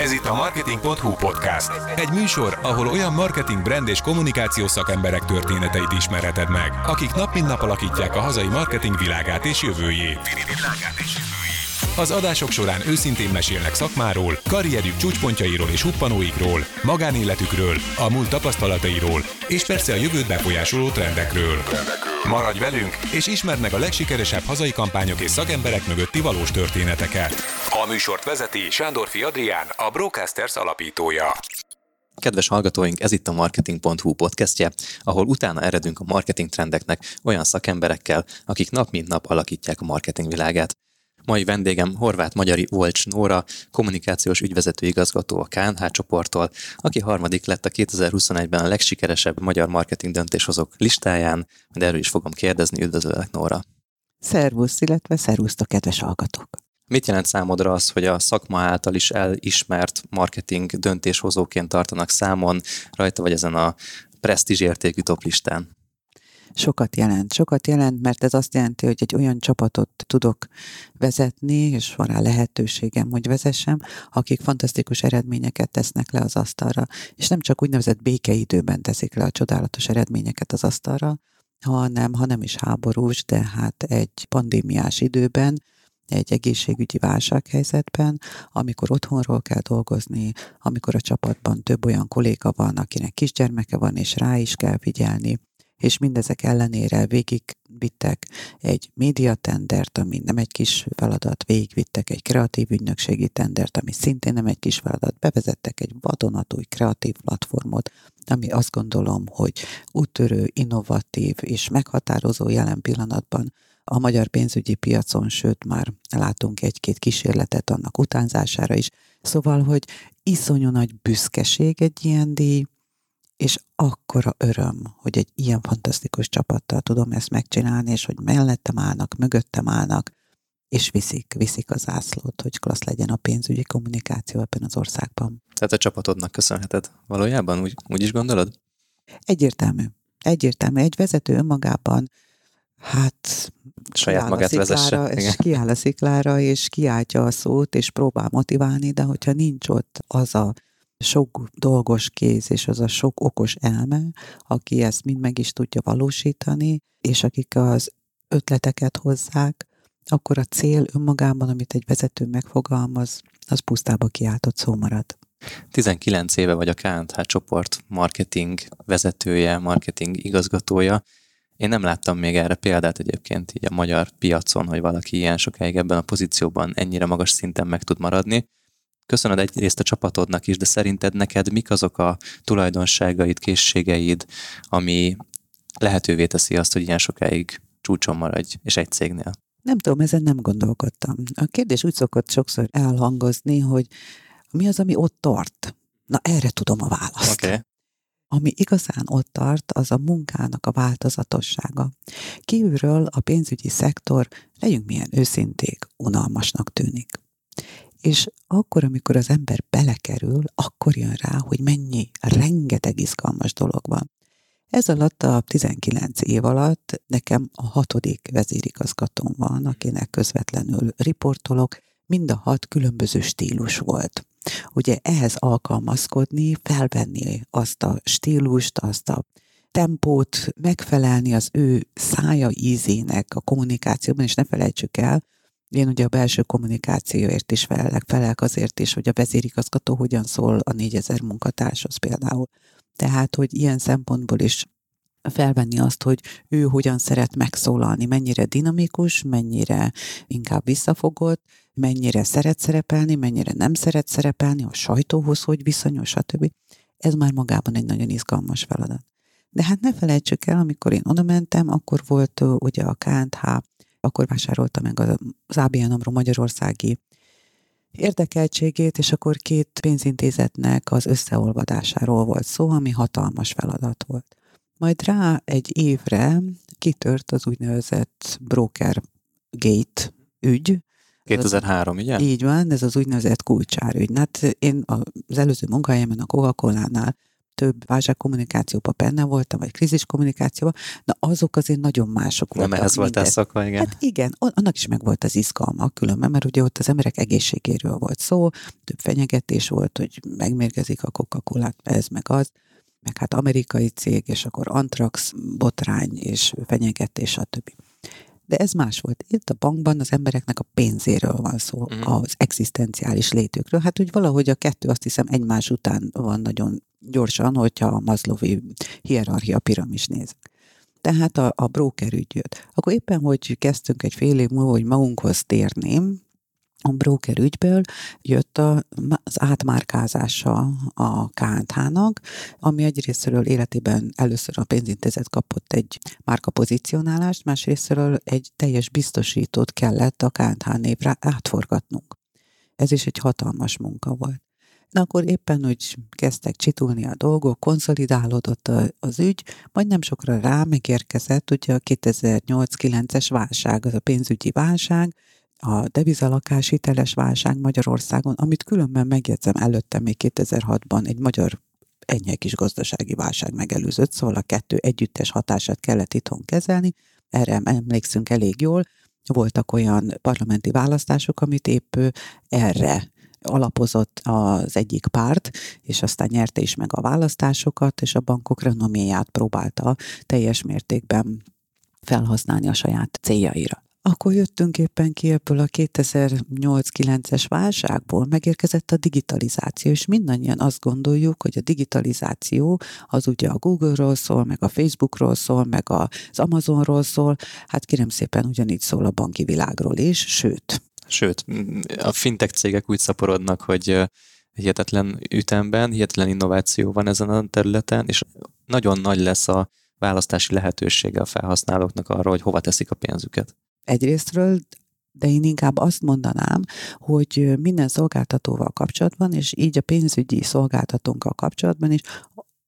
Ez itt a Marketing.hu podcast. Egy műsor, ahol olyan marketing, brand és kommunikációs szakemberek történeteit ismerheted meg, akik nap mint nap alakítják a hazai marketing világát és jövőjét. Az adások során őszintén mesélnek szakmáról, karrierjük csúcspontjairól és huppanóikról, magánéletükről, a múlt tapasztalatairól, és persze a jövőt befolyásoló trendekről. Maradj velünk, és ismerd meg a legsikeresebb hazai kampányok és szakemberek mögötti valós történeteket. A műsort vezeti Sándorfi Adrián, a Brocasters alapítója. Kedves hallgatóink, ez itt a Marketing.hu podcastje, ahol utána eredünk a marketing trendeknek olyan szakemberekkel, akik nap mint nap alakítják a marketing világát. Mai vendégem Horváth Magyari Volcs Nóra, kommunikációs ügyvezető igazgató a KNH csoporttól, aki harmadik lett a 2021-ben a legsikeresebb magyar marketing döntéshozók listáján, de erről is fogom kérdezni, üdvözöllek Nóra. Szervusz, illetve szervusztok, kedves hallgatók! Mit jelent számodra az, hogy a szakma által is elismert marketing döntéshozóként tartanak számon, rajta vagy ezen a presztízs értékű toplistán? sokat jelent. Sokat jelent, mert ez azt jelenti, hogy egy olyan csapatot tudok vezetni, és van rá lehetőségem, hogy vezessem, akik fantasztikus eredményeket tesznek le az asztalra, és nem csak úgynevezett békeidőben teszik le a csodálatos eredményeket az asztalra, hanem, ha nem is háborús, de hát egy pandémiás időben, egy egészségügyi válsághelyzetben, amikor otthonról kell dolgozni, amikor a csapatban több olyan kolléga van, akinek kisgyermeke van, és rá is kell figyelni, és mindezek ellenére végigvittek egy médiatendert, ami nem egy kis feladat, végigvittek egy kreatív ügynökségi tendert, ami szintén nem egy kis feladat, bevezettek egy vadonatúj kreatív platformot, ami azt gondolom, hogy úttörő, innovatív és meghatározó jelen pillanatban a magyar pénzügyi piacon, sőt már látunk egy-két kísérletet annak utánzására is. Szóval, hogy iszonyú nagy büszkeség egy ilyen díj, és akkora öröm, hogy egy ilyen fantasztikus csapattal tudom ezt megcsinálni, és hogy mellettem állnak, mögöttem állnak, és viszik, viszik az zászlót, hogy klassz legyen a pénzügyi kommunikáció ebben az országban. Tehát a csapatodnak köszönheted valójában, úgy, úgy is gondolod? Egyértelmű. Egyértelmű. Egy vezető önmagában hát saját magát vezesse. És kiáll a sziklára, és kiáltja a szót, és próbál motiválni, de hogyha nincs ott az a sok dolgos kéz, és az a sok okos elme, aki ezt mind meg is tudja valósítani, és akik az ötleteket hozzák, akkor a cél önmagában, amit egy vezető megfogalmaz, az pusztába kiáltott szó marad. 19 éve vagy a KNH csoport marketing vezetője, marketing igazgatója. Én nem láttam még erre példát egyébként így a magyar piacon, hogy valaki ilyen sokáig ebben a pozícióban ennyire magas szinten meg tud maradni. Köszönöd egyrészt a csapatodnak is, de szerinted neked mik azok a tulajdonságaid, készségeid, ami lehetővé teszi azt, hogy ilyen sokáig csúcson maradj, és egy cégnél? Nem tudom, ezen nem gondolkodtam. A kérdés úgy szokott sokszor elhangozni, hogy mi az, ami ott tart? Na, erre tudom a választ. Okay. Ami igazán ott tart, az a munkának a változatossága. Kívülről a pénzügyi szektor, legyünk milyen őszinték, unalmasnak tűnik. És akkor, amikor az ember belekerül, akkor jön rá, hogy mennyi rengeteg izgalmas dolog van. Ez alatt a 19 év alatt nekem a hatodik vezérigazgatóm van, akinek közvetlenül riportolok, mind a hat különböző stílus volt. Ugye ehhez alkalmazkodni, felvenni azt a stílust, azt a tempót, megfelelni az ő szája ízének a kommunikációban, és ne felejtsük el, én ugye a belső kommunikációért is felelek, felelek azért is, hogy a vezérigazgató hogyan szól a 4000 munkatárshoz például. Tehát, hogy ilyen szempontból is felvenni azt, hogy ő hogyan szeret megszólalni, mennyire dinamikus, mennyire inkább visszafogott, mennyire szeret szerepelni, mennyire nem szeret szerepelni, a sajtóhoz hogy viszonyul, stb. Ez már magában egy nagyon izgalmas feladat. De hát ne felejtsük el, amikor én oda mentem, akkor volt ugye a KNH akkor vásárolta meg az ABN AMRO Magyarországi érdekeltségét, és akkor két pénzintézetnek az összeolvadásáról volt szó, ami hatalmas feladat volt. Majd rá egy évre kitört az úgynevezett broker gate ügy. 2003, ugye? Így van, ez az úgynevezett kulcsárügy. Hát én az előző munkahelyemen a Coca-Cola-nál több válságkommunikációban benne voltam, vagy krízis kommunikációban, na azok azért nagyon mások voltak. Nem ehhez voltál szakva, igen. Hát igen, annak is meg volt az izgalma különben, mert ugye ott az emberek egészségéről volt szó, több fenyegetés volt, hogy megmérgezik a coca ez meg az, meg hát amerikai cég, és akkor antrax, botrány és fenyegetés, stb. De ez más volt. Itt a bankban az embereknek a pénzéről van szó, mm. az egzisztenciális létükről. Hát úgy valahogy a kettő azt hiszem egymás után van nagyon gyorsan, hogyha a Maslowi hierarchia piramis néz. Tehát a, a broker ügy jött. Akkor éppen, hogy kezdtünk egy fél év múlva, hogy magunkhoz térni, a broker ügyből jött a, az átmárkázása a KNH-nak, ami egyrésztről életében először a pénzintézet kapott egy márka pozícionálást, másrésztről egy teljes biztosítót kellett a KNH névre átforgatnunk. Ez is egy hatalmas munka volt. Na akkor éppen úgy kezdtek csitulni a dolgok, konszolidálódott az ügy, majd nem sokra rá megérkezett ugye a 2008-9-es válság, az a pénzügyi válság, a devizalakáshiteles válság Magyarországon, amit különben megjegyzem előtte még 2006-ban egy magyar ennyi kis gazdasági válság megelőzött, szóval a kettő együttes hatását kellett itthon kezelni, erre emlékszünk elég jól. Voltak olyan parlamenti választások, amit épp erre alapozott az egyik párt, és aztán nyerte is meg a választásokat, és a bankok renoméját próbálta teljes mértékben felhasználni a saját céljaira. Akkor jöttünk éppen ki ebből a 2008-9-es válságból, megérkezett a digitalizáció, és mindannyian azt gondoljuk, hogy a digitalizáció az ugye a Google-ról szól, meg a Facebookról szól, meg az Amazonról szól, hát kérem szépen ugyanígy szól a banki világról is, sőt. Sőt, a fintech cégek úgy szaporodnak, hogy hihetetlen ütemben, hihetetlen innováció van ezen a területen, és nagyon nagy lesz a választási lehetősége a felhasználóknak arra, hogy hova teszik a pénzüket egyrésztről, de én inkább azt mondanám, hogy minden szolgáltatóval kapcsolatban, és így a pénzügyi szolgáltatónkkal kapcsolatban is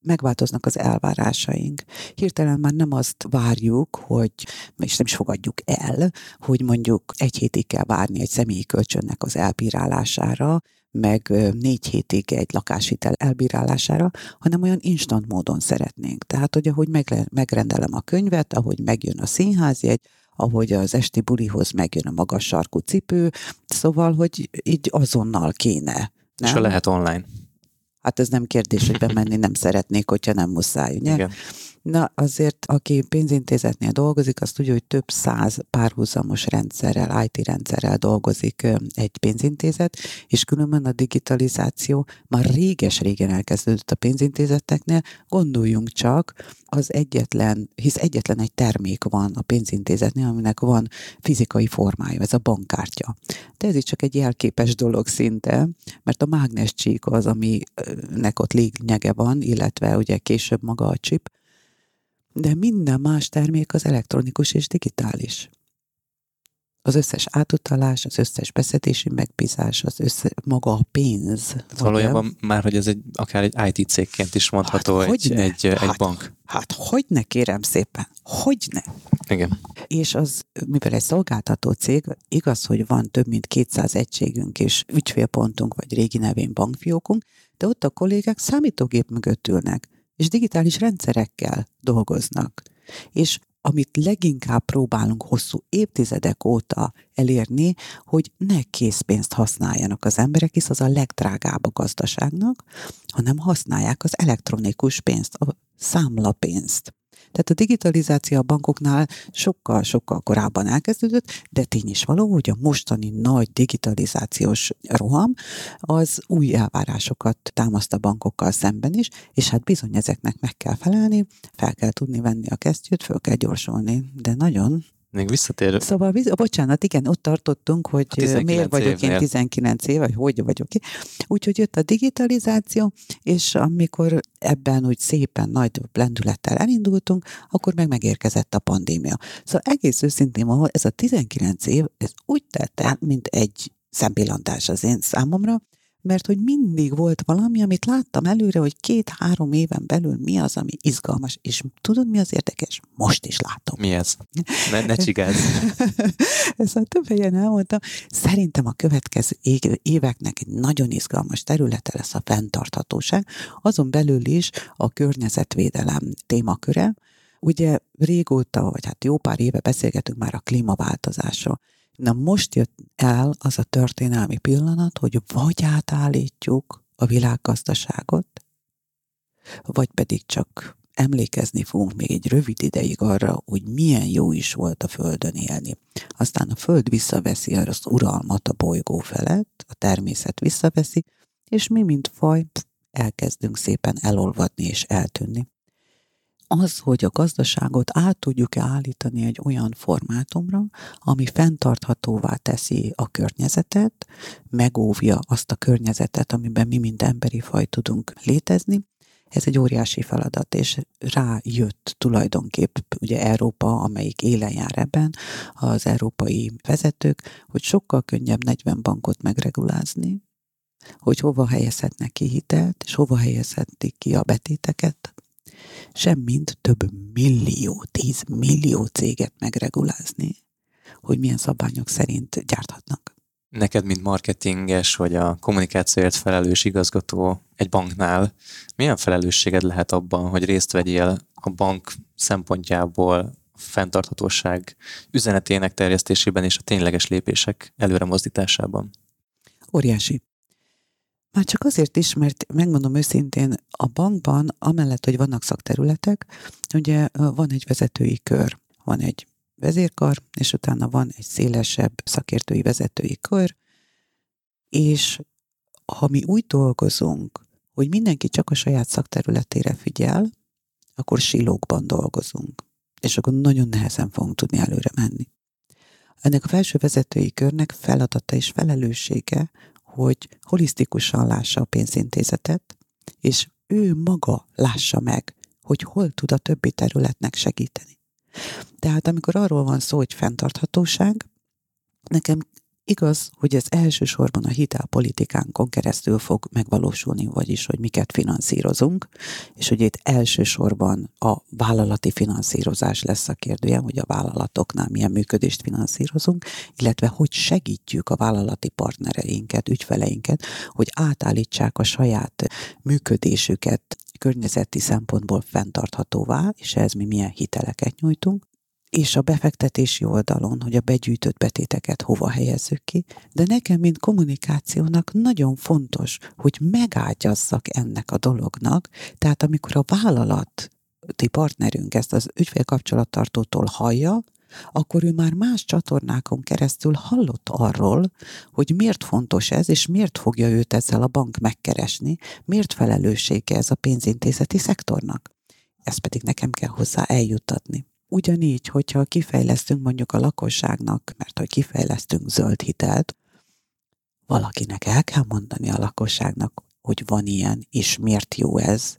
megváltoznak az elvárásaink. Hirtelen már nem azt várjuk, hogy, és nem is fogadjuk el, hogy mondjuk egy hétig kell várni egy személyi kölcsönnek az elbírálására, meg négy hétig egy lakáshitel elbírálására, hanem olyan instant módon szeretnénk. Tehát, hogy ahogy megrendelem a könyvet, ahogy megjön a színházjegy, ahogy az esti bulihoz megjön a magas sarkú cipő, szóval, hogy így azonnal kéne. Nem? És ha lehet online. Hát ez nem kérdés, hogy bemenni nem szeretnék, hogyha nem muszáj, ugye? Igen. Na azért, aki pénzintézetnél dolgozik, azt tudja, hogy több száz párhuzamos rendszerrel, IT rendszerrel dolgozik egy pénzintézet, és különben a digitalizáció már réges-régen elkezdődött a pénzintézeteknél. Gondoljunk csak, az egyetlen, hisz egyetlen egy termék van a pénzintézetnél, aminek van fizikai formája, ez a bankkártya. De ez is csak egy jelképes dolog szinte, mert a mágnes csík az, aminek ott lényege van, illetve ugye később maga a chip, de minden más termék az elektronikus és digitális. Az összes átutalás, az összes beszedési megbízás, az össze, maga a pénz. Valójában már, hogy ez egy, akár egy IT cégként is mondható hát, egy, ne? egy, hát, egy bank. Hát hogy ne kérem szépen, hogy ne? Igen. És az, mivel egy szolgáltató cég, igaz, hogy van több mint 200 egységünk és ügyfélpontunk, vagy régi nevén bankfiókunk, de ott a kollégák számítógép mögött ülnek és digitális rendszerekkel dolgoznak. És amit leginkább próbálunk hosszú évtizedek óta elérni, hogy ne készpénzt használjanak az emberek, hisz az a legdrágább a gazdaságnak, hanem használják az elektronikus pénzt, a számlapénzt. Tehát a digitalizáció a bankoknál sokkal-sokkal korábban elkezdődött, de tény is való, hogy a mostani nagy digitalizációs roham az új elvárásokat támaszt a bankokkal szemben is, és hát bizony ezeknek meg kell felelni, fel kell tudni venni a kesztyűt, föl kell gyorsulni, de nagyon még visszatér. Szóval, bocsánat, igen, ott tartottunk, hogy miért vagyok évnél. én 19 év, vagy hogy vagyok ki. Úgyhogy jött a digitalizáció, és amikor ebben úgy szépen nagy lendülettel elindultunk, akkor meg megérkezett a pandémia. Szóval egész őszintén van, ez a 19 év, ez úgy tett el, mint egy szempillantás az én számomra, mert hogy mindig volt valami, amit láttam előre, hogy két-három éven belül mi az, ami izgalmas, és tudod, mi az érdekes? Most is látom. Mi ez? Ne, ne csigázz. Ezt már több helyen elmondtam. Szerintem a következő éveknek egy nagyon izgalmas területe lesz a fenntarthatóság, azon belül is a környezetvédelem témaköre. Ugye régóta, vagy hát jó pár éve beszélgetünk már a klímaváltozásról. Na most jött el az a történelmi pillanat, hogy vagy átállítjuk a világgazdaságot, vagy pedig csak emlékezni fogunk még egy rövid ideig arra, hogy milyen jó is volt a Földön élni. Aztán a Föld visszaveszi az uralmat a bolygó felett, a természet visszaveszi, és mi, mint faj, elkezdünk szépen elolvadni és eltűnni az, hogy a gazdaságot át tudjuk állítani egy olyan formátumra, ami fenntarthatóvá teszi a környezetet, megóvja azt a környezetet, amiben mi, mint emberi faj tudunk létezni, ez egy óriási feladat, és rájött tulajdonképp ugye Európa, amelyik élen jár ebben, az európai vezetők, hogy sokkal könnyebb 40 bankot megregulázni, hogy hova helyezhetnek ki hitelt, és hova helyezhetik ki a betéteket, semmint több millió, tíz millió céget megregulázni, hogy milyen szabályok szerint gyárthatnak. Neked, mint marketinges vagy a kommunikációért felelős igazgató egy banknál, milyen felelősséged lehet abban, hogy részt vegyél a bank szempontjából fenntarthatóság üzenetének terjesztésében és a tényleges lépések előre mozdításában? Óriási. Már csak azért is, mert megmondom őszintén, a bankban, amellett, hogy vannak szakterületek, ugye van egy vezetői kör, van egy vezérkar, és utána van egy szélesebb szakértői vezetői kör, és ha mi úgy dolgozunk, hogy mindenki csak a saját szakterületére figyel, akkor silókban dolgozunk, és akkor nagyon nehezen fogunk tudni előre menni. Ennek a felső vezetői körnek feladata és felelőssége, hogy holisztikusan lássa a pénzintézetet, és ő maga lássa meg, hogy hol tud a többi területnek segíteni. Tehát amikor arról van szó, hogy fenntarthatóság, nekem Igaz, hogy ez elsősorban a hitelpolitikánkon keresztül fog megvalósulni, vagyis, hogy miket finanszírozunk, és hogy itt elsősorban a vállalati finanszírozás lesz a kérdője, hogy a vállalatoknál milyen működést finanszírozunk, illetve hogy segítjük a vállalati partnereinket, ügyfeleinket, hogy átállítsák a saját működésüket környezeti szempontból fenntarthatóvá, és ehhez mi milyen hiteleket nyújtunk, és a befektetési oldalon, hogy a begyűjtött betéteket hova helyezzük ki, de nekem, mint kommunikációnak nagyon fontos, hogy megágyazzak ennek a dolognak, tehát amikor a vállalati partnerünk ezt az ügyfélkapcsolattartótól hallja, akkor ő már más csatornákon keresztül hallott arról, hogy miért fontos ez, és miért fogja őt ezzel a bank megkeresni, miért felelőssége ez a pénzintézeti szektornak. Ezt pedig nekem kell hozzá eljuttatni. Ugyanígy, hogyha kifejlesztünk mondjuk a lakosságnak, mert hogy kifejlesztünk zöld hitelt, valakinek el kell mondani a lakosságnak, hogy van ilyen, és miért jó ez,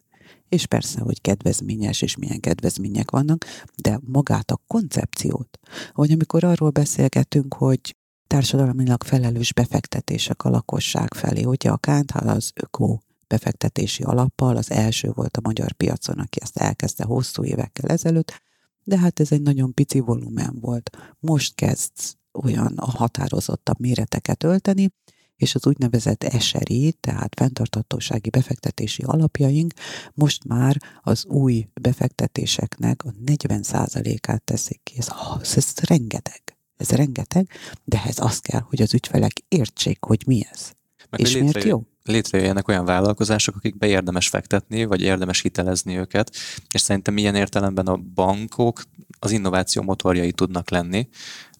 és persze, hogy kedvezményes, és milyen kedvezmények vannak, de magát a koncepciót, vagy amikor arról beszélgetünk, hogy társadalmilag felelős befektetések a lakosság felé, ugye a Kántál az öko befektetési alappal, az első volt a magyar piacon, aki ezt elkezdte hosszú évekkel ezelőtt, de hát ez egy nagyon pici volumen volt. Most kezd olyan határozottabb méreteket ölteni, és az úgynevezett eseri, tehát fenntartatósági befektetési alapjaink most már az új befektetéseknek a 40%-át teszik ki. Ez, ez, ez rengeteg. Ez rengeteg, de ez az kell, hogy az ügyfelek értsék, hogy mi ez. Meg és miért jó? létrejöjjenek olyan vállalkozások, akikbe érdemes fektetni, vagy érdemes hitelezni őket, és szerintem ilyen értelemben a bankok az innováció motorjai tudnak lenni,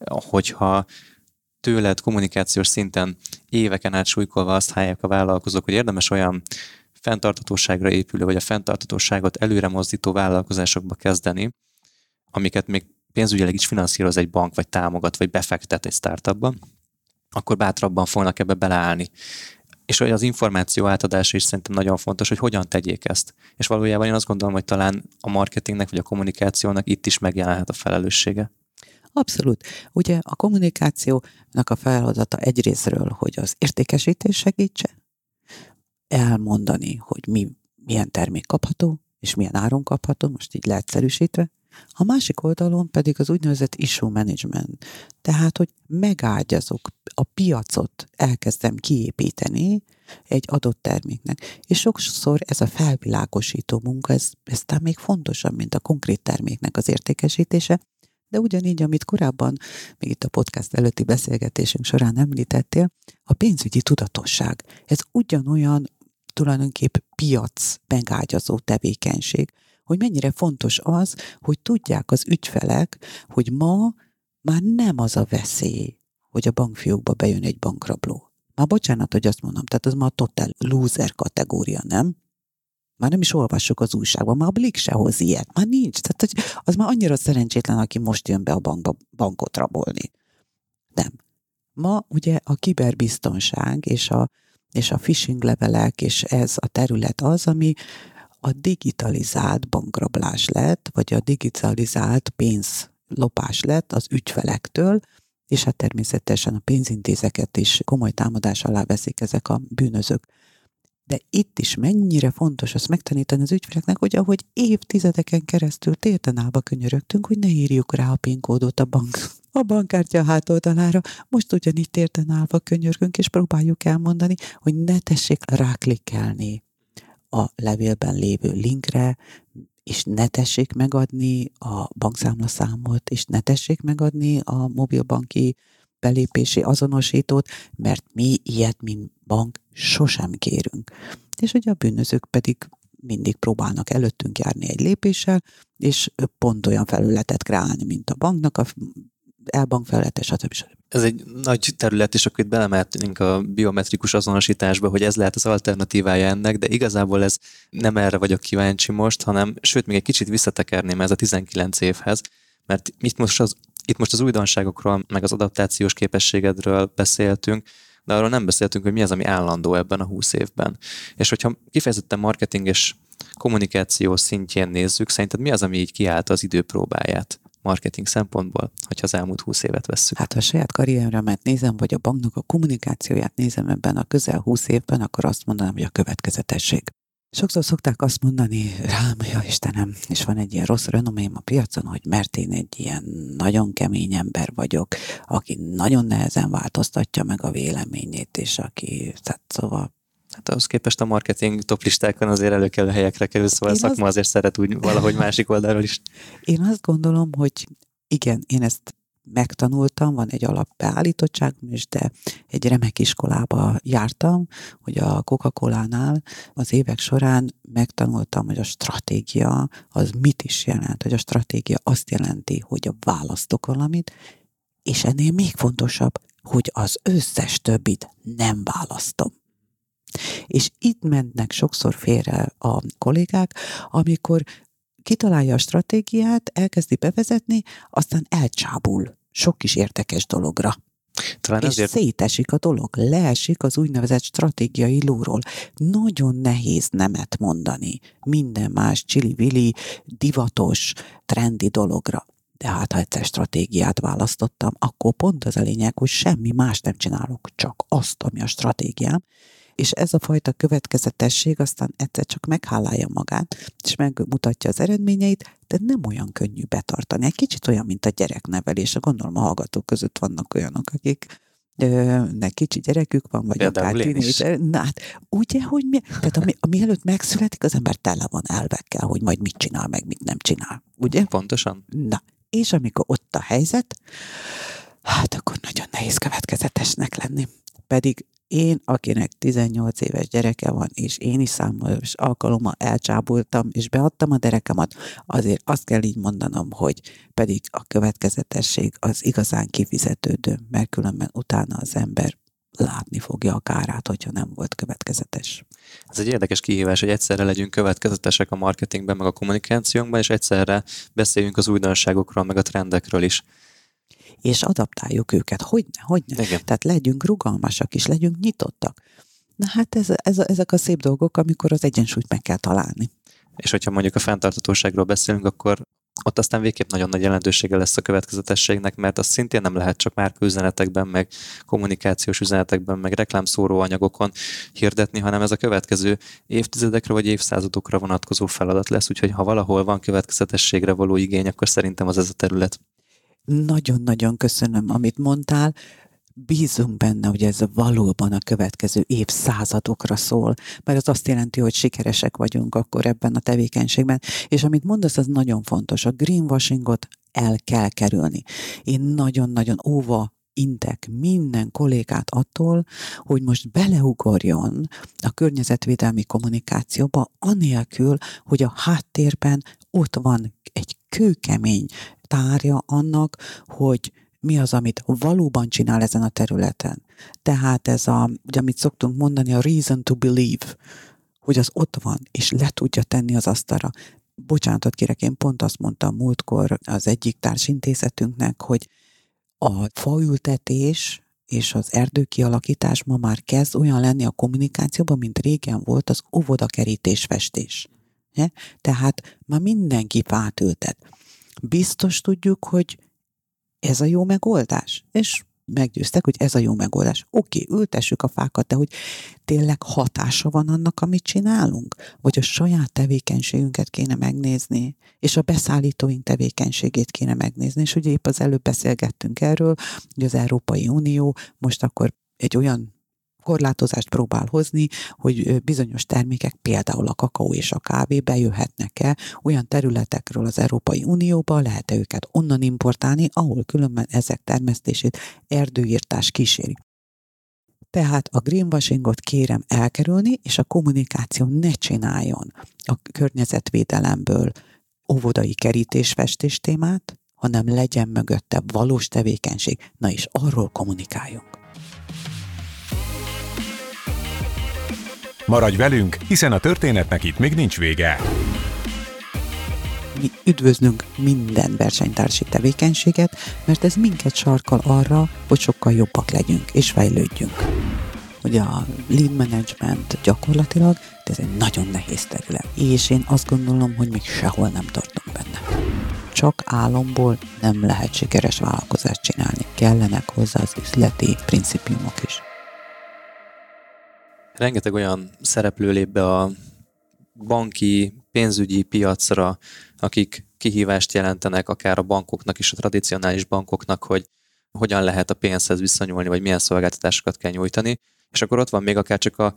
hogyha tőled kommunikációs szinten éveken át súlykolva azt hallják a vállalkozók, hogy érdemes olyan fenntartatóságra épülő, vagy a fenntartatóságot előre mozdító vállalkozásokba kezdeni, amiket még pénzügyileg is finanszíroz egy bank, vagy támogat, vagy befektet egy startupban, akkor bátrabban fognak ebbe beleállni és hogy az információ átadás is szerintem nagyon fontos, hogy hogyan tegyék ezt. És valójában én azt gondolom, hogy talán a marketingnek vagy a kommunikációnak itt is megjelenhet a felelőssége. Abszolút. Ugye a kommunikációnak a feladata egyrésztről, hogy az értékesítés segítse, elmondani, hogy mi, milyen termék kapható, és milyen áron kapható, most így leegyszerűsítve. A másik oldalon pedig az úgynevezett issue management, tehát, hogy megágyazok, a piacot elkezdem kiépíteni egy adott terméknek. És sokszor ez a felvilágosító munka, ez, ez talán még fontosabb, mint a konkrét terméknek az értékesítése, de ugyanígy, amit korábban, még itt a podcast előtti beszélgetésünk során említettél, a pénzügyi tudatosság. Ez ugyanolyan tulajdonképp piac megágyazó tevékenység, hogy mennyire fontos az, hogy tudják az ügyfelek, hogy ma már nem az a veszély, hogy a bankfiókba bejön egy bankrabló. Már bocsánat, hogy azt mondom, tehát az már a total loser kategória, nem? Már nem is olvassuk az újságban, már a Blik se hoz ilyet, már nincs. Tehát hogy az már annyira szerencsétlen, aki most jön be a bankba bankot rabolni. Nem. Ma ugye a kiberbiztonság és a, és a phishing levelek, és ez a terület az, ami a digitalizált bankrablás lett, vagy a digitalizált pénzlopás lett az ügyfelektől, és hát természetesen a pénzintézeket is komoly támadás alá veszik ezek a bűnözők. De itt is mennyire fontos azt megtanítani az ügyfeleknek, hogy ahogy évtizedeken keresztül térten állva könyörögtünk, hogy ne írjuk rá a PIN kódot a bank a bankkártya hátoldalára. Most ugyanígy térten állva könyörgünk, és próbáljuk elmondani, hogy ne tessék ráklikkelni a levélben lévő linkre, és ne tessék megadni a bankszámlaszámot, és ne tessék megadni a mobilbanki belépési azonosítót, mert mi ilyet, mint bank, sosem kérünk. És ugye a bűnözők pedig mindig próbálnak előttünk járni egy lépéssel, és pont olyan felületet kreálni, mint a banknak, a elbank felülete, stb. stb. Ez egy nagy terület, és akkor itt belemehetünk a biometrikus azonosításba, hogy ez lehet az alternatívája ennek, de igazából ez nem erre vagyok kíváncsi most, hanem sőt, még egy kicsit visszatekerném ez a 19 évhez, mert itt most az, itt most az újdonságokról, meg az adaptációs képességedről beszéltünk, de arról nem beszéltünk, hogy mi az, ami állandó ebben a 20 évben. És hogyha kifejezetten marketing és kommunikáció szintjén nézzük, szerinted mi az, ami így kiállta az időpróbáját? Marketing szempontból, hogyha az elmúlt 20 évet vesszük? Hát ha a saját karrieremet nézem, vagy a banknak a kommunikációját nézem ebben a közel 20 évben, akkor azt mondanám, hogy a következetesség. Sokszor szokták azt mondani rám, ja Istenem, és van egy ilyen rossz renomém a piacon, hogy mert én egy ilyen nagyon kemény ember vagyok, aki nagyon nehezen változtatja meg a véleményét, és aki, tehát szóval Hát ahhoz képest a marketing toplistákon azért előkelő helyekre kerül, szóval én a szakma az... azért szeret úgy valahogy másik oldalról is. Én azt gondolom, hogy igen, én ezt megtanultam, van egy alapbeállítottságom is, de egy remek iskolába jártam, hogy a Coca-Cola-nál az évek során megtanultam, hogy a stratégia az mit is jelent, hogy a stratégia azt jelenti, hogy választok valamit, és ennél még fontosabb, hogy az összes többit nem választom. És itt mennek sokszor félre a kollégák, amikor kitalálja a stratégiát, elkezdi bevezetni, aztán elcsábul sok kis érdekes dologra. Talán és azért... szétesik a dolog, leesik az úgynevezett stratégiai lóról. Nagyon nehéz nemet mondani minden más csili-vili, divatos, trendi dologra. De hát, ha egyszer stratégiát választottam, akkor pont az a lényeg, hogy semmi más nem csinálok, csak azt, ami a stratégiám, és ez a fajta következetesség aztán egyszer csak meghálálja magát, és megmutatja az eredményeit, de nem olyan könnyű betartani. Egy kicsit olyan, mint a gyereknevelés. Gondolom a hallgatók között vannak olyanok, akik ne kicsi gyerekük van, vagy Például akár tínézser. Na hát, ugye, hogy mi, tehát ami, ami előtt megszületik, az ember tele van elvekkel, hogy majd mit csinál, meg mit nem csinál. Ugye? Pontosan. Na, és amikor ott a helyzet, hát akkor nagyon nehéz következetesnek lenni. Pedig én, akinek 18 éves gyereke van, és én is számos alkalommal elcsábultam, és beadtam a derekemat, azért azt kell így mondanom, hogy pedig a következetesség az igazán kifizetődő, mert különben utána az ember látni fogja a kárát, hogyha nem volt következetes. Ez egy érdekes kihívás, hogy egyszerre legyünk következetesek a marketingben, meg a kommunikációnkban, és egyszerre beszéljünk az újdonságokról, meg a trendekről is és adaptáljuk őket. Hogyne, hogyne. Igen. Tehát legyünk rugalmasak is, legyünk nyitottak. Na hát ez, ez, ezek a szép dolgok, amikor az egyensúlyt meg kell találni. És hogyha mondjuk a fenntartatóságról beszélünk, akkor ott aztán végképp nagyon nagy jelentősége lesz a következetességnek, mert azt szintén nem lehet csak már üzenetekben, meg kommunikációs üzenetekben, meg reklámszóró anyagokon hirdetni, hanem ez a következő évtizedekre vagy évszázadokra vonatkozó feladat lesz, úgyhogy ha valahol van következetességre való igény, akkor szerintem az ez a terület. Nagyon-nagyon köszönöm, amit mondtál bízunk benne, hogy ez valóban a következő évszázadokra szól, mert az azt jelenti, hogy sikeresek vagyunk akkor ebben a tevékenységben. És amit mondasz, az nagyon fontos. A greenwashingot el kell kerülni. Én nagyon-nagyon óva intek minden kollégát attól, hogy most beleugorjon a környezetvédelmi kommunikációba, anélkül, hogy a háttérben ott van egy kőkemény tárja annak, hogy mi az, amit valóban csinál ezen a területen. Tehát ez a, ugye, amit szoktunk mondani, a reason to believe, hogy az ott van, és le tudja tenni az asztalra. Bocsánatot kérek, én pont azt mondtam múltkor az egyik társintézetünknek, hogy a faültetés és az erdőkialakítás ma már kezd olyan lenni a kommunikációban, mint régen volt az óvodakerítés festés. Tehát ma mindenki fát ültet. Biztos tudjuk, hogy ez a jó megoldás. És meggyőztek, hogy ez a jó megoldás. Oké, okay, ültessük a fákat, de hogy tényleg hatása van annak, amit csinálunk? Vagy a saját tevékenységünket kéne megnézni, és a beszállítóink tevékenységét kéne megnézni. És ugye épp az előbb beszélgettünk erről, hogy az Európai Unió most akkor egy olyan korlátozást próbál hozni, hogy bizonyos termékek, például a kakaó és a kávé bejöhetnek-e olyan területekről az Európai Unióba, lehet-e őket onnan importálni, ahol különben ezek termesztését erdőírtás kíséri. Tehát a greenwashingot kérem elkerülni, és a kommunikáció ne csináljon a környezetvédelemből óvodai kerítésfestés témát, hanem legyen mögötte valós tevékenység. Na és arról kommunikáljunk. Maradj velünk, hiszen a történetnek itt még nincs vége. Mi üdvözlünk minden versenytársi tevékenységet, mert ez minket sarkal arra, hogy sokkal jobbak legyünk és fejlődjünk. Ugye a lead management gyakorlatilag, de ez egy nagyon nehéz terület. És én azt gondolom, hogy még sehol nem tartunk benne. Csak álomból nem lehet sikeres vállalkozást csinálni. Kellenek hozzá az üzleti principiumok is rengeteg olyan szereplő lép be a banki, pénzügyi piacra, akik kihívást jelentenek akár a bankoknak és a tradicionális bankoknak, hogy hogyan lehet a pénzhez viszonyulni, vagy milyen szolgáltatásokat kell nyújtani. És akkor ott van még akár csak a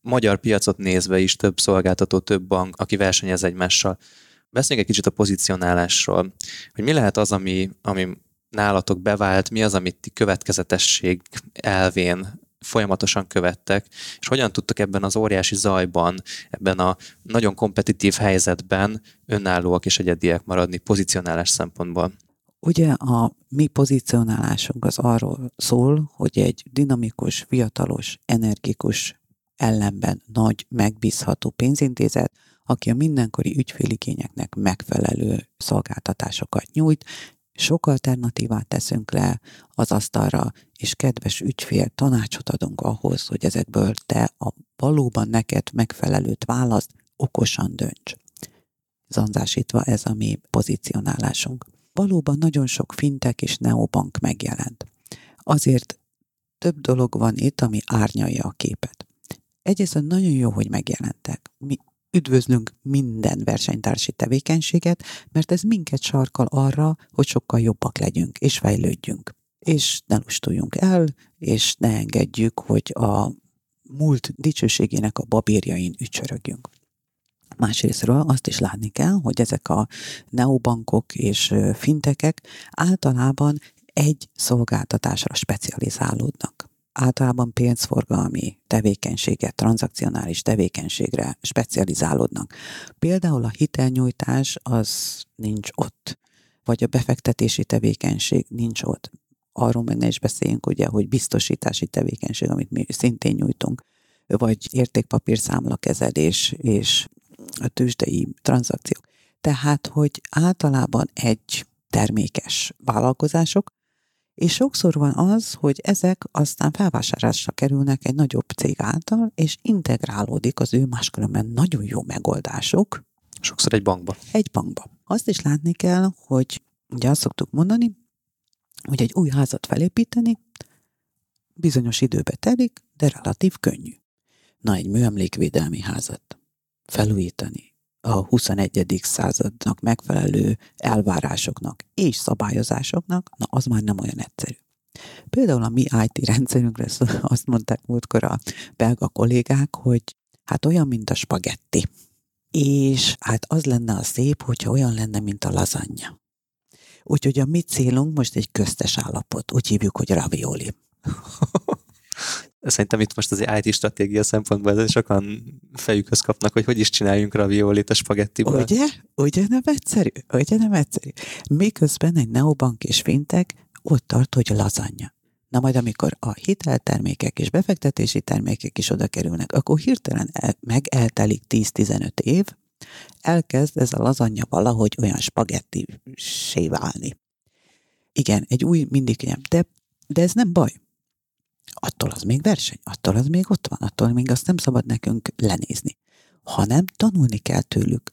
magyar piacot nézve is több szolgáltató, több bank, aki versenyez egymással. Beszéljünk egy kicsit a pozicionálásról, hogy mi lehet az, ami, ami nálatok bevált, mi az, amit ti következetesség elvén folyamatosan követtek, és hogyan tudtak ebben az óriási zajban, ebben a nagyon kompetitív helyzetben önállóak és egyediek maradni pozicionálás szempontból? Ugye a mi pozicionálásunk az arról szól, hogy egy dinamikus, fiatalos, energikus, ellenben nagy, megbízható pénzintézet, aki a mindenkori ügyféligényeknek megfelelő szolgáltatásokat nyújt, sok alternatívát teszünk le az asztalra, és kedves ügyfél, tanácsot adunk ahhoz, hogy ezekből te a valóban neked megfelelőt választ, okosan dönts. Zanzásítva ez a mi pozícionálásunk. Valóban nagyon sok fintek és neobank megjelent. Azért több dolog van itt, ami árnyalja a képet. Egyrészt nagyon jó, hogy megjelentek. Mi üdvözlünk minden versenytársi tevékenységet, mert ez minket sarkal arra, hogy sokkal jobbak legyünk és fejlődjünk. És ne lustuljunk el, és ne engedjük, hogy a múlt dicsőségének a babérjain ücsörögjünk. Másrésztről azt is látni kell, hogy ezek a neobankok és fintekek általában egy szolgáltatásra specializálódnak általában pénzforgalmi tevékenységet, tranzakcionális tevékenységre specializálódnak. Például a hitelnyújtás az nincs ott, vagy a befektetési tevékenység nincs ott. Arról meg ne is beszéljünk, ugye, hogy biztosítási tevékenység, amit mi szintén nyújtunk, vagy értékpapírszámlakezelés és a tőzsdei tranzakciók. Tehát, hogy általában egy termékes vállalkozások, és sokszor van az, hogy ezek aztán felvásárlásra kerülnek egy nagyobb cég által, és integrálódik az ő máskülönben nagyon jó megoldások Sokszor egy bankba. Egy bankba. Azt is látni kell, hogy ugye azt szoktuk mondani, hogy egy új házat felépíteni bizonyos időbe telik, de relatív könnyű. Na, egy műemlékvédelmi házat felújítani a 21. századnak megfelelő elvárásoknak és szabályozásoknak, na az már nem olyan egyszerű. Például a mi IT rendszerünkre azt mondták múltkor a belga kollégák, hogy hát olyan, mint a spagetti. És hát az lenne a szép, hogyha olyan lenne, mint a lazanya. Úgyhogy a mi célunk most egy köztes állapot. Úgy hívjuk, hogy ravioli. Szerintem itt most az IT stratégia szempontból sokan fejükhöz kapnak, hogy hogy is csináljunk raviolit a spagettiból. Ugye? Ugye nem egyszerű? Ugye nem egyszerű? Miközben egy neobank és fintek ott tart, hogy lazanya. Na majd amikor a hiteltermékek és befektetési termékek is oda kerülnek, akkor hirtelen el, meg eltelik 10-15 év, elkezd ez a lazanya valahogy olyan spagetti válni. Igen, egy új mindig ilyen, de, de ez nem baj. Attól az még verseny, attól az még ott van, attól még azt nem szabad nekünk lenézni. Hanem tanulni kell tőlük.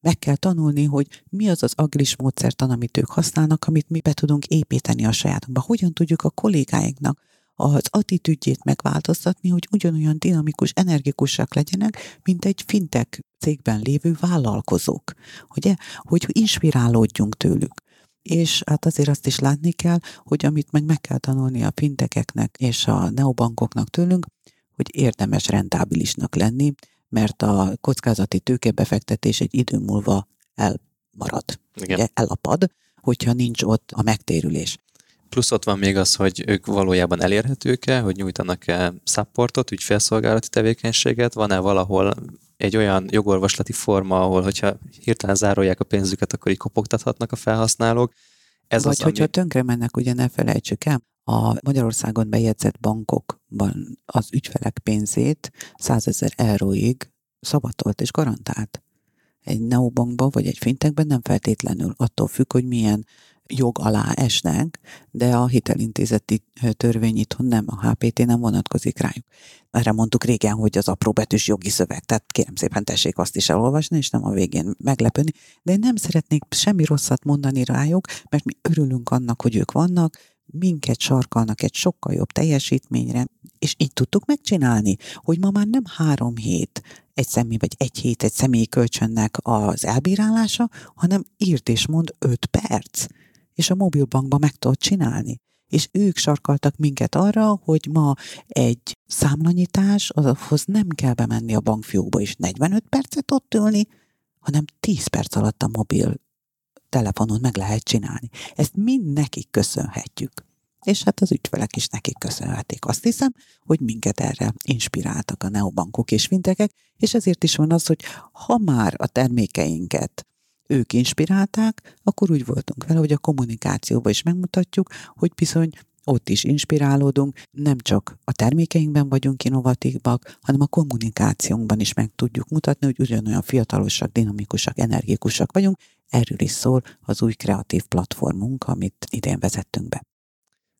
Meg kell tanulni, hogy mi az az aglis módszertan, amit ők használnak, amit mi be tudunk építeni a sajátunkba. Hogyan tudjuk a kollégáinknak az attitűdjét megváltoztatni, hogy ugyanolyan dinamikus, energikusak legyenek, mint egy fintek cégben lévő vállalkozók. Ugye? Hogy inspirálódjunk tőlük. És hát azért azt is látni kell, hogy amit meg meg kell tanulni a fintekeknek és a neobankoknak tőlünk, hogy érdemes rentábilisnak lenni, mert a kockázati tőkebefektetés egy idő múlva elmarad, Igen. Ugye, elapad, hogyha nincs ott a megtérülés. Plusz ott van még az, hogy ők valójában elérhetők-e, hogy nyújtanak-e supportot, ügyfélszolgálati tevékenységet, van-e valahol egy olyan jogorvoslati forma, ahol hogyha hirtelen zárolják a pénzüket, akkor így kopogtathatnak a felhasználók. Ez Vagy az, hogyha ami... tönkre mennek, ugye ne felejtsük el, a Magyarországon bejegyzett bankokban az ügyfelek pénzét 100 ezer euróig szabatolt és garantált. Egy neobankban vagy egy fintekben nem feltétlenül attól függ, hogy milyen jog alá esnek, de a hitelintézeti törvény itthon nem, a HPT nem vonatkozik rájuk. Erre mondtuk régen, hogy az apróbetűs jogi szöveg, tehát kérem szépen tessék azt is elolvasni, és nem a végén meglepődni, de én nem szeretnék semmi rosszat mondani rájuk, mert mi örülünk annak, hogy ők vannak, minket sarkalnak egy sokkal jobb teljesítményre, és így tudtuk megcsinálni, hogy ma már nem három hét egy személy, vagy egy hét egy személyi kölcsönnek az elbírálása, hanem írt és mond öt perc és a mobilbankban meg tudod csinálni. És ők sarkaltak minket arra, hogy ma egy számlanyítás, azhoz nem kell bemenni a bankfiókba és 45 percet ott ülni, hanem 10 perc alatt a mobil telefonon meg lehet csinálni. Ezt mind nekik köszönhetjük. És hát az ügyfelek is nekik köszönhetik. Azt hiszem, hogy minket erre inspiráltak a neobankok és fintekek, és ezért is van az, hogy ha már a termékeinket ők inspirálták, akkor úgy voltunk vele, hogy a kommunikációban is megmutatjuk, hogy bizony ott is inspirálódunk, nem csak a termékeinkben vagyunk innovatívak, hanem a kommunikációnkban is meg tudjuk mutatni, hogy ugyanolyan fiatalosak, dinamikusak, energikusak vagyunk. Erről is szól az új kreatív platformunk, amit idén vezettünk be.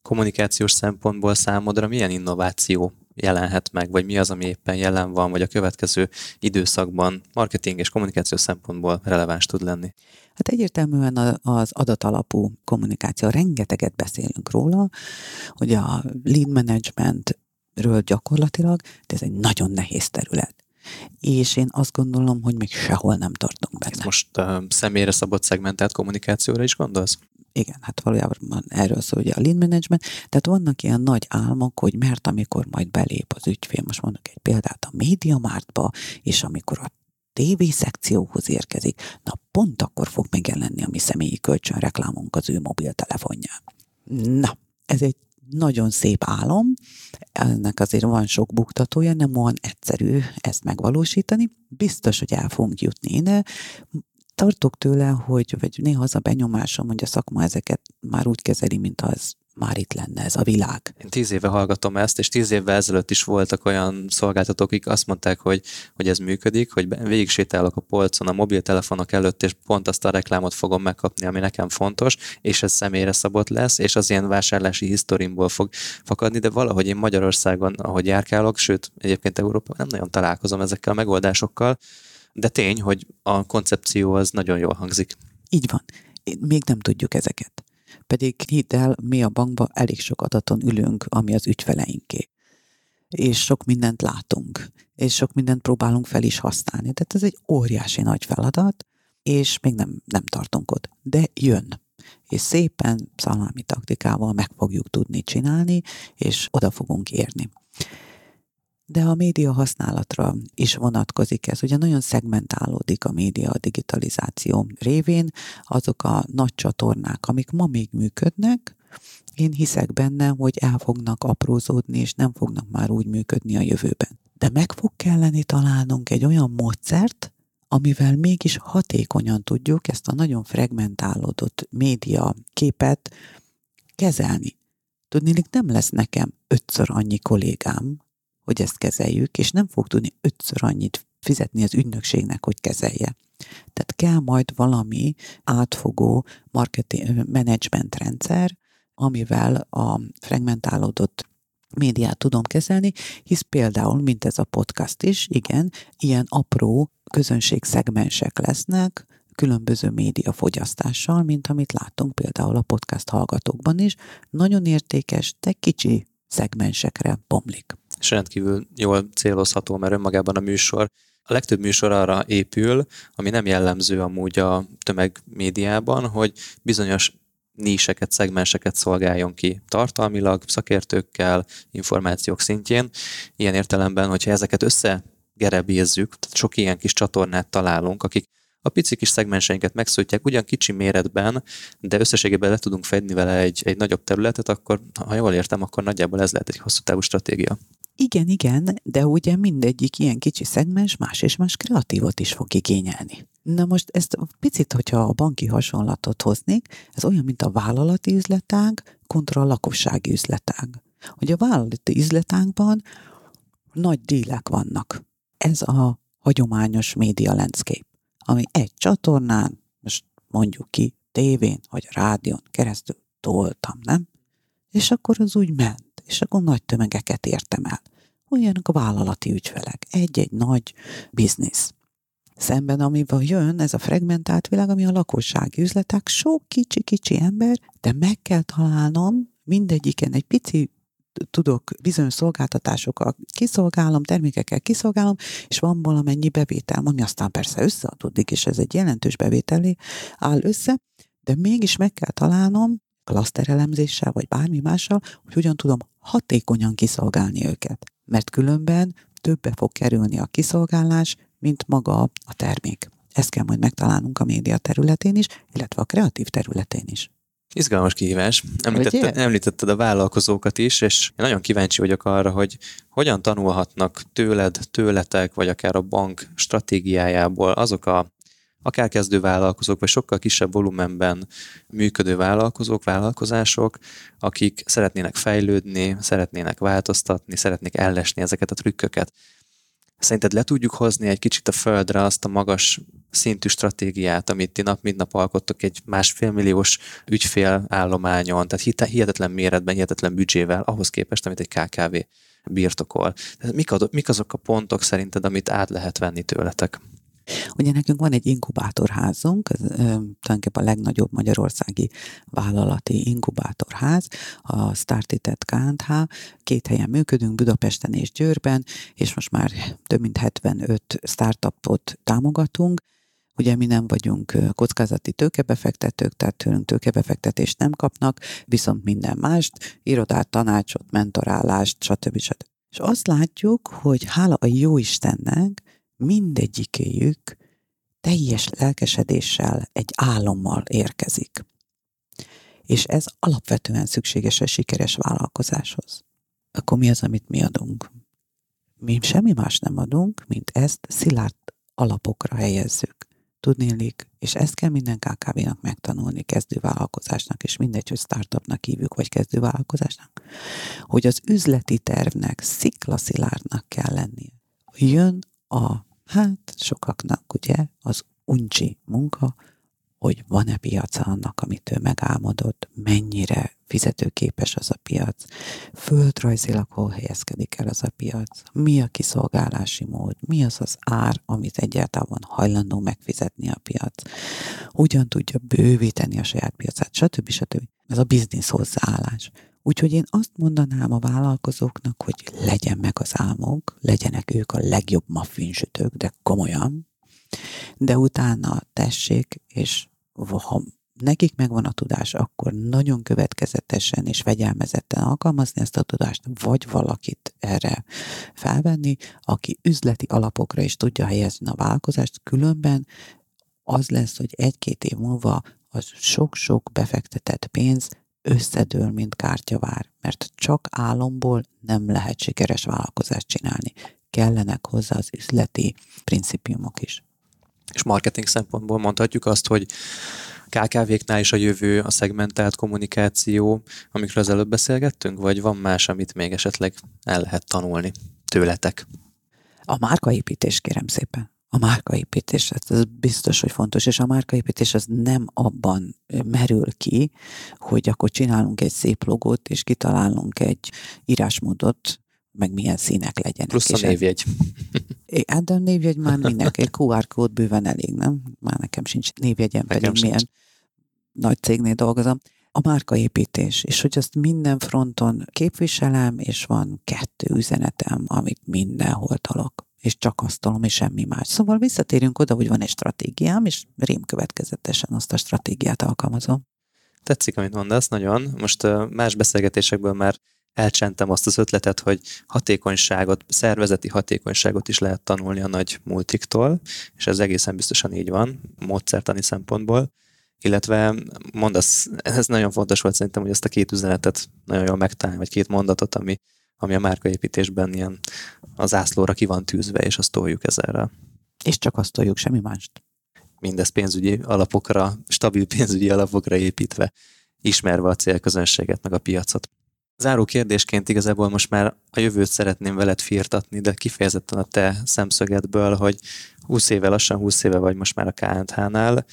Kommunikációs szempontból számodra milyen innováció jelenhet meg, vagy mi az, ami éppen jelen van, vagy a következő időszakban marketing és kommunikáció szempontból releváns tud lenni? Hát egyértelműen az adatalapú kommunikáció, rengeteget beszélünk róla, hogy a lead managementről gyakorlatilag, de ez egy nagyon nehéz terület és én azt gondolom, hogy még sehol nem tartunk benne. most uh, személyre szabott szegmentált kommunikációra is gondolsz? Igen, hát valójában erről szól ugye a lead management, tehát vannak ilyen nagy álmok, hogy mert amikor majd belép az ügyfél, most mondok egy példát a MediaMarktba, és amikor a TV szekcióhoz érkezik, na pont akkor fog megjelenni a mi személyi kölcsönreklámunk az ő mobiltelefonján. Na, ez egy nagyon szép álom, ennek azért van sok buktatója, nem olyan egyszerű ezt megvalósítani. Biztos, hogy el fogunk jutni ide tartok tőle, hogy, vagy néha az a benyomásom, hogy a szakma ezeket már úgy kezeli, mint az már itt lenne ez a világ. Én tíz éve hallgatom ezt, és tíz évvel ezelőtt is voltak olyan szolgáltatók, akik azt mondták, hogy, hogy ez működik, hogy végig sétálok a polcon a mobiltelefonok előtt, és pont azt a reklámot fogom megkapni, ami nekem fontos, és ez személyre szabott lesz, és az ilyen vásárlási historimból fog fakadni, de valahogy én Magyarországon, ahogy járkálok, sőt, egyébként Európában nem nagyon találkozom ezekkel a megoldásokkal, de tény, hogy a koncepció az nagyon jól hangzik. Így van. Még nem tudjuk ezeket. Pedig hidd el, mi a bankban elég sok adaton ülünk, ami az ügyfeleinké. És sok mindent látunk, és sok mindent próbálunk fel is használni. Tehát ez egy óriási nagy feladat, és még nem, nem tartunk ott. De jön. És szépen szalámi taktikával meg fogjuk tudni csinálni, és oda fogunk érni. De a média használatra is vonatkozik ez. Ugye nagyon szegmentálódik a média a digitalizáció révén. Azok a nagy csatornák, amik ma még működnek, én hiszek benne, hogy el fognak aprózódni, és nem fognak már úgy működni a jövőben. De meg fog kelleni találnunk egy olyan módszert, amivel mégis hatékonyan tudjuk ezt a nagyon fragmentálódott média képet kezelni. Tudni, nem lesz nekem ötször annyi kollégám, hogy ezt kezeljük, és nem fog tudni ötször annyit fizetni az ügynökségnek, hogy kezelje. Tehát kell majd valami átfogó marketing management rendszer, amivel a fragmentálódott médiát tudom kezelni, hisz például, mint ez a podcast is, igen, ilyen apró közönségszegmensek lesznek, különböző média fogyasztással, mint amit látunk például a podcast hallgatókban is. Nagyon értékes, de kicsi szegmensekre bomlik. És rendkívül jól célozható, mert önmagában a műsor a legtöbb műsor arra épül, ami nem jellemző amúgy a tömegmédiában, hogy bizonyos níseket, szegmenseket szolgáljon ki tartalmilag, szakértőkkel, információk szintjén. Ilyen értelemben, hogyha ezeket összegerebézzük, tehát sok ilyen kis csatornát találunk, akik a pici kis szegmenseinket megszólítják ugyan kicsi méretben, de összességében le tudunk fedni vele egy, egy nagyobb területet, akkor ha jól értem, akkor nagyjából ez lehet egy hosszú távú stratégia. Igen, igen, de ugye mindegyik ilyen kicsi szegmens más és más kreatívot is fog igényelni. Na most ezt picit, hogyha a banki hasonlatot hoznék, ez olyan, mint a vállalati üzletág kontra a lakossági üzletág. Hogy a vállalati üzletágban nagy dílek vannak. Ez a hagyományos média landscape, ami egy csatornán, most mondjuk ki, tévén vagy rádión keresztül toltam, nem? És akkor az úgy ment és akkor nagy tömegeket értem el. Olyanok a vállalati ügyfelek, egy-egy nagy biznisz. Szemben, amivel jön ez a fragmentált világ, ami a lakossági üzletek, sok kicsi-kicsi ember, de meg kell találnom mindegyiken egy pici tudok bizonyos szolgáltatásokkal kiszolgálom, termékekkel kiszolgálom, és van valamennyi bevétel, ami aztán persze összeadódik, és ez egy jelentős bevételé áll össze, de mégis meg kell találnom klaszterelemzéssel, vagy bármi mással, hogy hogyan tudom hatékonyan kiszolgálni őket. Mert különben többe fog kerülni a kiszolgálás, mint maga a termék. Ezt kell majd megtalálnunk a média területén is, illetve a kreatív területén is. Izgalmas kihívás. Említetted, említetted a vállalkozókat is, és én nagyon kíváncsi vagyok arra, hogy hogyan tanulhatnak tőled, tőletek, vagy akár a bank stratégiájából azok a akár kezdő vállalkozók, vagy sokkal kisebb volumenben működő vállalkozók, vállalkozások, akik szeretnének fejlődni, szeretnének változtatni, szeretnék ellesni ezeket a trükköket. Szerinted le tudjuk hozni egy kicsit a földre azt a magas szintű stratégiát, amit ti nap mint nap alkottok egy másfél milliós ügyfél állományon, tehát hihetetlen méretben, hihetetlen büdzsével, ahhoz képest, amit egy KKV birtokol. Mik, azok a pontok szerinted, amit át lehet venni tőletek? Ugye nekünk van egy inkubátorházunk, ez tulajdonképpen a legnagyobb magyarországi vállalati inkubátorház, a Startitet KNH. Két helyen működünk, Budapesten és Győrben, és most már több mint 75 startupot támogatunk, Ugye mi nem vagyunk kockázati tőkebefektetők, tehát tőlünk tőkebefektetést nem kapnak, viszont minden mást, irodát, tanácsot, mentorálást, stb. stb. És azt látjuk, hogy hála a jó Istennek, mindegyikéjük teljes lelkesedéssel, egy álommal érkezik. És ez alapvetően szükséges a sikeres vállalkozáshoz. Akkor mi az, amit mi adunk? Mi semmi más nem adunk, mint ezt szilárd alapokra helyezzük. Tudnélik, és ezt kell minden KKV-nak megtanulni, kezdővállalkozásnak, és mindegy, hogy startupnak hívjuk, vagy kezdővállalkozásnak, hogy az üzleti tervnek sziklaszilárdnak kell lennie. Jön a Hát sokaknak ugye az uncsi munka, hogy van-e piaca annak, amit ő megálmodott, mennyire fizetőképes az a piac, földrajzilag hol helyezkedik el az a piac, mi a kiszolgálási mód, mi az az ár, amit egyáltalán hajlandó megfizetni a piac, hogyan tudja bővíteni a saját piacát, stb. stb. Ez a biznisz hozzáállás. Úgyhogy én azt mondanám a vállalkozóknak, hogy legyen meg az álmok, legyenek ők a legjobb maffinsütők, de komolyan, de utána tessék, és ha nekik megvan a tudás, akkor nagyon következetesen és fegyelmezetten alkalmazni ezt a tudást, vagy valakit erre felvenni, aki üzleti alapokra is tudja helyezni a vállalkozást, különben az lesz, hogy egy-két év múlva az sok-sok befektetett pénz összedől, mint kártyavár, mert csak álomból nem lehet sikeres vállalkozást csinálni. Kellenek hozzá az üzleti principiumok is. És marketing szempontból mondhatjuk azt, hogy KKV-knál is a jövő a szegmentált kommunikáció, amikről az előbb beszélgettünk, vagy van más, amit még esetleg el lehet tanulni tőletek? A márkaépítés, kérem szépen. A márkaépítés, ez biztos, hogy fontos, és a márkaépítés az nem abban merül ki, hogy akkor csinálunk egy szép logót, és kitalálunk egy írásmódot, meg milyen színek legyenek. Plusz a névjegy. Hát de a névjegy már mindenki, egy QR kód bőven elég, nem? Már nekem sincs névjegyem, nekem pedig sincs. milyen nagy cégnél dolgozom. A márkaépítés, és hogy azt minden fronton képviselem, és van kettő üzenetem, amit mindenhol talok és csak azt tolom, és semmi más. Szóval visszatérünk oda, hogy van egy stratégiám, és rém következetesen azt a stratégiát alkalmazom. Tetszik, amit mondasz, nagyon. Most más beszélgetésekből már elcsentem azt az ötletet, hogy hatékonyságot, szervezeti hatékonyságot is lehet tanulni a nagy multiktól, és ez egészen biztosan így van, módszertani szempontból. Illetve mondasz, ez nagyon fontos volt szerintem, hogy ezt a két üzenetet nagyon jól megtalálni, vagy két mondatot, ami, ami a márkaépítésben ilyen az ászlóra ki van tűzve, és azt toljuk ezerre. És csak azt toljuk, semmi mást. Mindez pénzügyi alapokra, stabil pénzügyi alapokra építve, ismerve a célközönséget, meg a piacot. Záró kérdésként igazából most már a jövőt szeretném veled firtatni, de kifejezetten a te szemszögedből, hogy 20 éve, lassan 20 éve vagy most már a KNH-nál.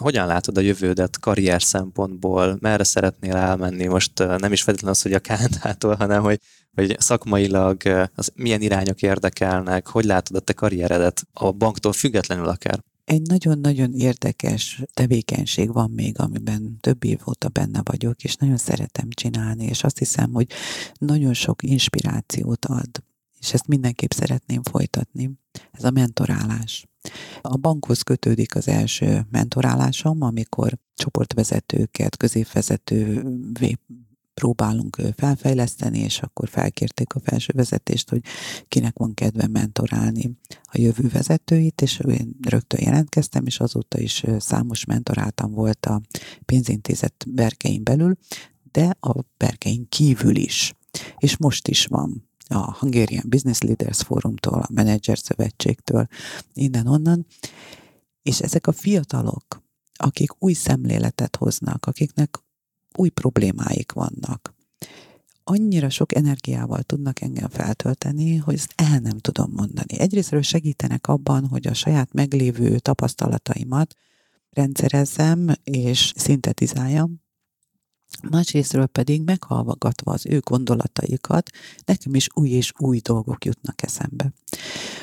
Hogyan látod a jövődet karrier szempontból? Merre szeretnél elmenni? Most nem is feltétlenül az, hogy a KNH-tól, hanem hogy, hogy szakmailag az milyen irányok érdekelnek, hogy látod a te karrieredet a banktól függetlenül akár? Egy nagyon-nagyon érdekes tevékenység van még, amiben több év óta benne vagyok, és nagyon szeretem csinálni, és azt hiszem, hogy nagyon sok inspirációt ad, és ezt mindenképp szeretném folytatni. Ez a mentorálás. A bankhoz kötődik az első mentorálásom, amikor csoportvezetőket, középvezetővé próbálunk felfejleszteni, és akkor felkérték a felső vezetést, hogy kinek van kedve mentorálni a jövő vezetőit, és én rögtön jelentkeztem, és azóta is számos mentoráltam volt a pénzintézet berkein belül, de a berkein kívül is. És most is van a Hungarian Business Leaders Forumtól, a Manager Szövetségtől, innen-onnan, és ezek a fiatalok, akik új szemléletet hoznak, akiknek új problémáik vannak. Annyira sok energiával tudnak engem feltölteni, hogy ezt el nem tudom mondani. Egyrésztről segítenek abban, hogy a saját meglévő tapasztalataimat rendszerezzem és szintetizáljam, másrésztről pedig meghallgatva az ő gondolataikat, nekem is új és új dolgok jutnak eszembe.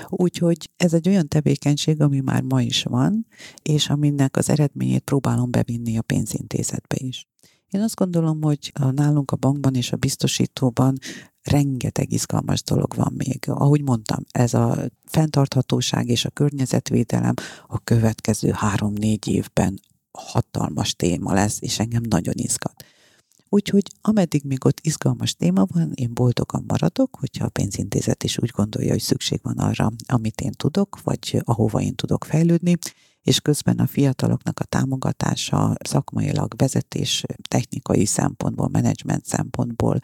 Úgyhogy ez egy olyan tevékenység, ami már ma is van, és aminek az eredményét próbálom bevinni a pénzintézetbe is. Én azt gondolom, hogy nálunk a bankban és a biztosítóban rengeteg izgalmas dolog van még. Ahogy mondtam, ez a fenntarthatóság és a környezetvédelem a következő három-négy évben hatalmas téma lesz, és engem nagyon izgat. Úgyhogy ameddig még ott izgalmas téma van, én boldogan maradok, hogyha a pénzintézet is úgy gondolja, hogy szükség van arra, amit én tudok, vagy ahova én tudok fejlődni, és közben a fiataloknak a támogatása szakmailag vezetés technikai szempontból, menedzsment szempontból,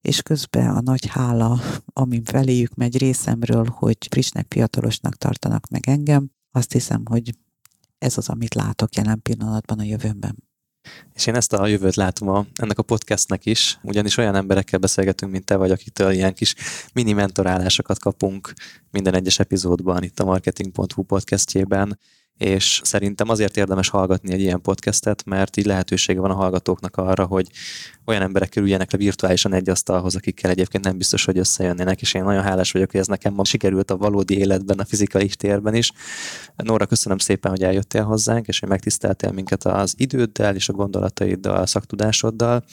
és közben a nagy hála, amin feléjük megy részemről, hogy frissnek, fiatalosnak tartanak meg engem, azt hiszem, hogy ez az, amit látok jelen pillanatban a jövőmben. És én ezt a jövőt látom a, ennek a podcastnek is, ugyanis olyan emberekkel beszélgetünk, mint te vagy, akitől ilyen kis mini mentorálásokat kapunk minden egyes epizódban itt a marketing.hu podcastjében, és szerintem azért érdemes hallgatni egy ilyen podcastet, mert így lehetősége van a hallgatóknak arra, hogy olyan emberek kerüljenek le virtuálisan egy asztalhoz, akikkel egyébként nem biztos, hogy összejönnének, és én nagyon hálás vagyok, hogy ez nekem ma sikerült a valódi életben, a fizikai térben is. Nóra, köszönöm szépen, hogy eljöttél hozzánk, és hogy megtiszteltél minket az időddel és a gondolataiddal, a szaktudásoddal.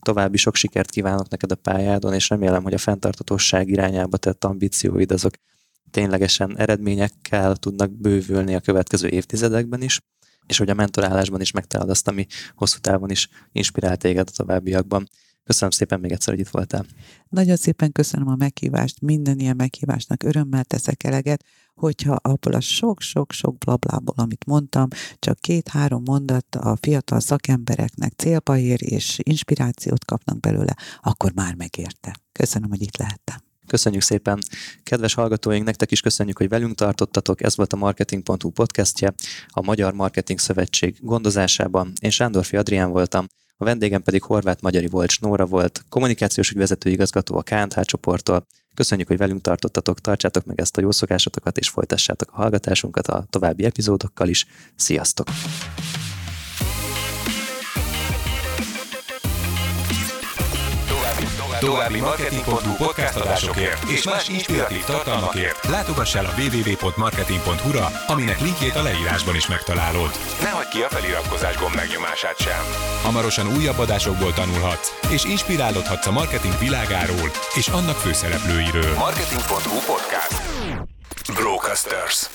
További sok sikert kívánok neked a pályádon, és remélem, hogy a fenntartatóság irányába tett ambícióid azok ténylegesen eredményekkel tudnak bővülni a következő évtizedekben is, és hogy a mentorálásban is megtalálod azt, ami hosszú távon is inspirál téged a továbbiakban. Köszönöm szépen még egyszer, hogy itt voltál. Nagyon szépen köszönöm a meghívást, minden ilyen meghívásnak örömmel teszek eleget, hogyha abból a sok-sok-sok blablából, amit mondtam, csak két-három mondat a fiatal szakembereknek célba ér és inspirációt kapnak belőle, akkor már megérte. Köszönöm, hogy itt lehettem. Köszönjük szépen. Kedves hallgatóink, nektek is köszönjük, hogy velünk tartottatok. Ez volt a Marketing.hu podcastje, a Magyar Marketing Szövetség gondozásában. Én Sándorfi Adrián voltam, a vendégem pedig Horváth Magyari Volcs Nóra volt, kommunikációs ügyvezető igazgató a KNH csoporttól. Köszönjük, hogy velünk tartottatok, tartsátok meg ezt a jó szokásotokat, és folytassátok a hallgatásunkat a további epizódokkal is. Sziasztok! További marketing.hu podcast adásokért és más inspiratív tartalmakért látogass el a www.marketing.hu-ra, aminek linkjét a leírásban is megtalálod. Ne hagyd ki a feliratkozás gomb megnyomását sem. Hamarosan újabb adásokból tanulhatsz, és inspirálódhatsz a marketing világáról és annak főszereplőiről. Marketing.hu podcast. Brocasters.